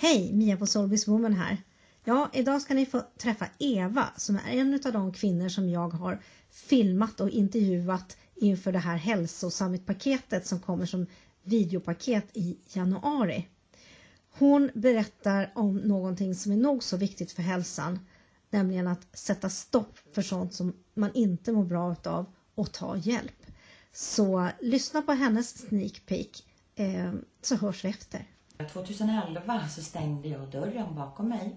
Hej, Mia på Solvis Woman här. Ja, idag ska ni få träffa Eva som är en av de kvinnor som jag har filmat och intervjuat inför det här hälsosammitpaketet som kommer som videopaket i januari. Hon berättar om någonting som är nog så viktigt för hälsan, nämligen att sätta stopp för sånt som man inte mår bra av och ta hjälp. Så lyssna på hennes sneak peek eh, så hörs vi efter. 2011 så stängde jag dörren bakom mig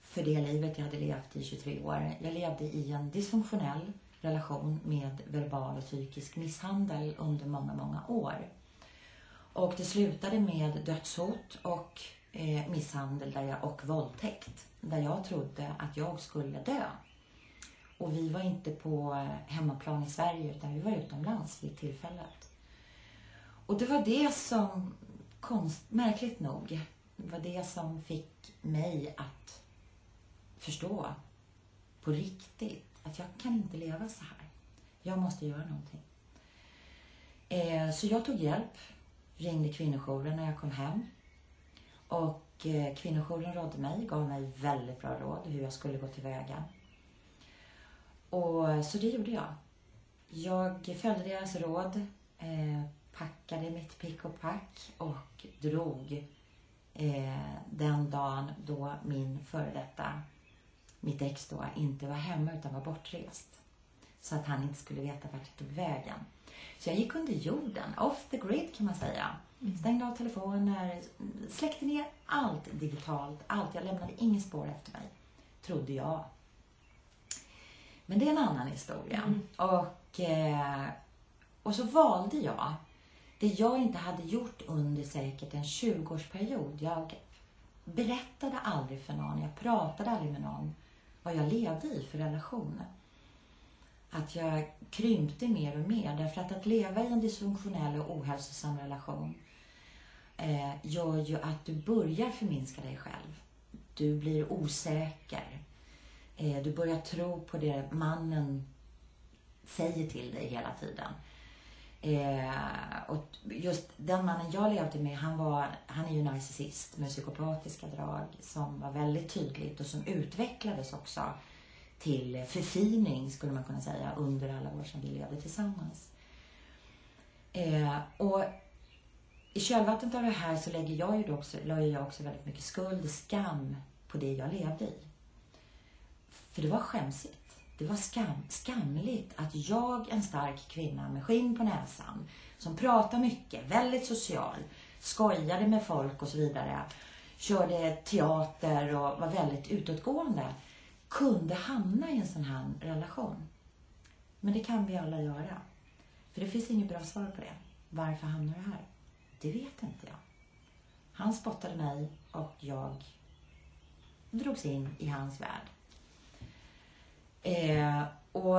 för det livet jag hade levt i 23 år. Jag levde i en dysfunktionell relation med verbal och psykisk misshandel under många, många år. Och det slutade med dödshot och eh, misshandel där jag, och våldtäkt där jag trodde att jag skulle dö. Och vi var inte på hemmaplan i Sverige utan vi var utomlands vid tillfället. Och det var det som, konst, märkligt nog, var det som fick mig att förstå på riktigt att jag kan inte leva så här. Jag måste göra någonting. Eh, så jag tog hjälp, ringde kvinnojouren när jag kom hem. Och eh, kvinnojouren rådde mig, gav mig väldigt bra råd hur jag skulle gå tillväga. Och så det gjorde jag. Jag följde deras råd, eh, packade mitt pick och pack och drog eh, den dagen då min före detta, mitt ex då, inte var hemma utan var bortrest. Så att han inte skulle veta vart jag tog vägen. Så jag gick under jorden, off the grid kan man säga. Stängde av telefoner, släckte ner allt digitalt, allt. Jag lämnade inget spår efter mig, trodde jag. Men det är en annan historia. Mm. Och, eh, och så valde jag det jag inte hade gjort under säkert en 20-årsperiod. Jag berättade aldrig för någon, jag pratade aldrig med någon vad jag levde i för relation. Att jag krympte mer och mer. Därför att att leva i en dysfunktionell och ohälsosam relation eh, gör ju att du börjar förminska dig själv. Du blir osäker. Eh, du börjar tro på det mannen säger till dig hela tiden. Eh, och just den mannen jag levde med, han, var, han är ju narcissist med psykopatiska drag som var väldigt tydligt och som utvecklades också till förfining skulle man kunna säga under alla år som vi levde tillsammans. Eh, och i kölvattnet av det här så lägger jag ju också, la jag också väldigt mycket skuld och skam på det jag levde i. För det var skämsigt. Det var skam, skamligt att jag, en stark kvinna med skinn på näsan, som pratar mycket, väldigt social, skojade med folk och så vidare, körde teater och var väldigt utåtgående, kunde hamna i en sån här relation. Men det kan vi alla göra. För det finns inget bra svar på det. Varför hamnar du här? Det vet inte jag. Han spottade mig och jag drogs in i hans värld. Eh, och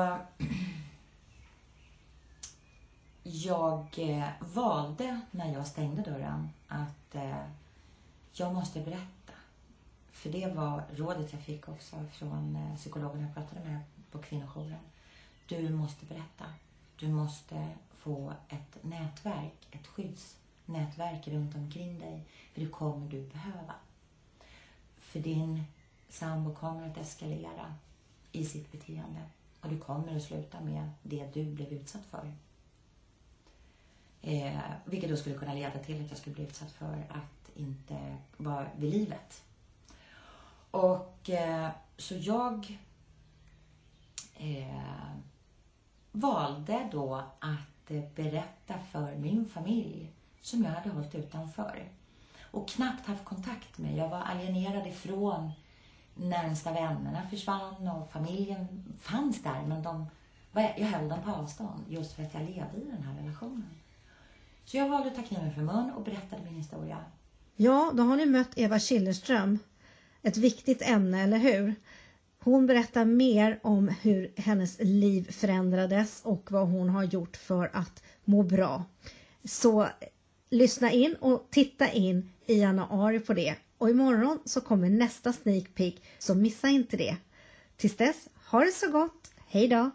jag eh, valde när jag stängde dörren att eh, jag måste berätta. För det var rådet jag fick också från eh, psykologen jag pratade med på kvinnojouren. Du måste berätta. Du måste få ett nätverk, ett skyddsnätverk runt omkring dig. För det kommer du behöva. För din sambo kommer att eskalera i sitt beteende. Och du kommer att sluta med det du blev utsatt för. Eh, vilket då skulle kunna leda till att jag skulle bli utsatt för att inte vara vid livet. Och eh, så jag eh, valde då att berätta för min familj som jag hade hållit utanför och knappt haft kontakt med. Jag var alienerad ifrån närmsta vännerna försvann och familjen fanns där men de, jag höll dem på avstånd just för att jag levde i den här relationen. Så jag valde att ta kniven för mun och berättade min historia. Ja, då har ni mött Eva Killerström. Ett viktigt ämne, eller hur? Hon berättar mer om hur hennes liv förändrades och vad hon har gjort för att må bra. Så lyssna in och titta in i januari på det. Och imorgon så kommer nästa sneak peek, så missa inte det. Tills dess, ha det så gott! Hej då!